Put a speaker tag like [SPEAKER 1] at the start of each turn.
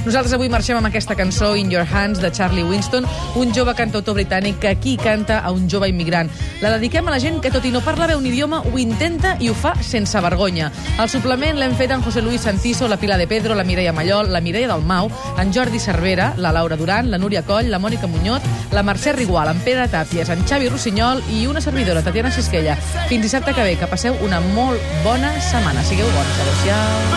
[SPEAKER 1] Nosaltres avui marxem amb aquesta cançó In Your Hands de Charlie Winston, un jove cantautor britànic que aquí canta a un jove immigrant. La dediquem a la gent que, tot i no parla bé un idioma, ho intenta i ho fa sense vergonya. El suplement l'hem fet en José Luis Santiso, la Pilar de Pedro, la Mireia Mallol, la Mireia del Mau, en Jordi Cervera, la Laura Duran, la Núria Coll, la Mònica Muñoz, la Mercè Rigual, en Pere Tàpies, en Xavi Rossinyol i una servidora, Tatiana Sisquella. Fins dissabte que ve, que passeu una molt bona setmana. Sigueu bons. Adéu-siau.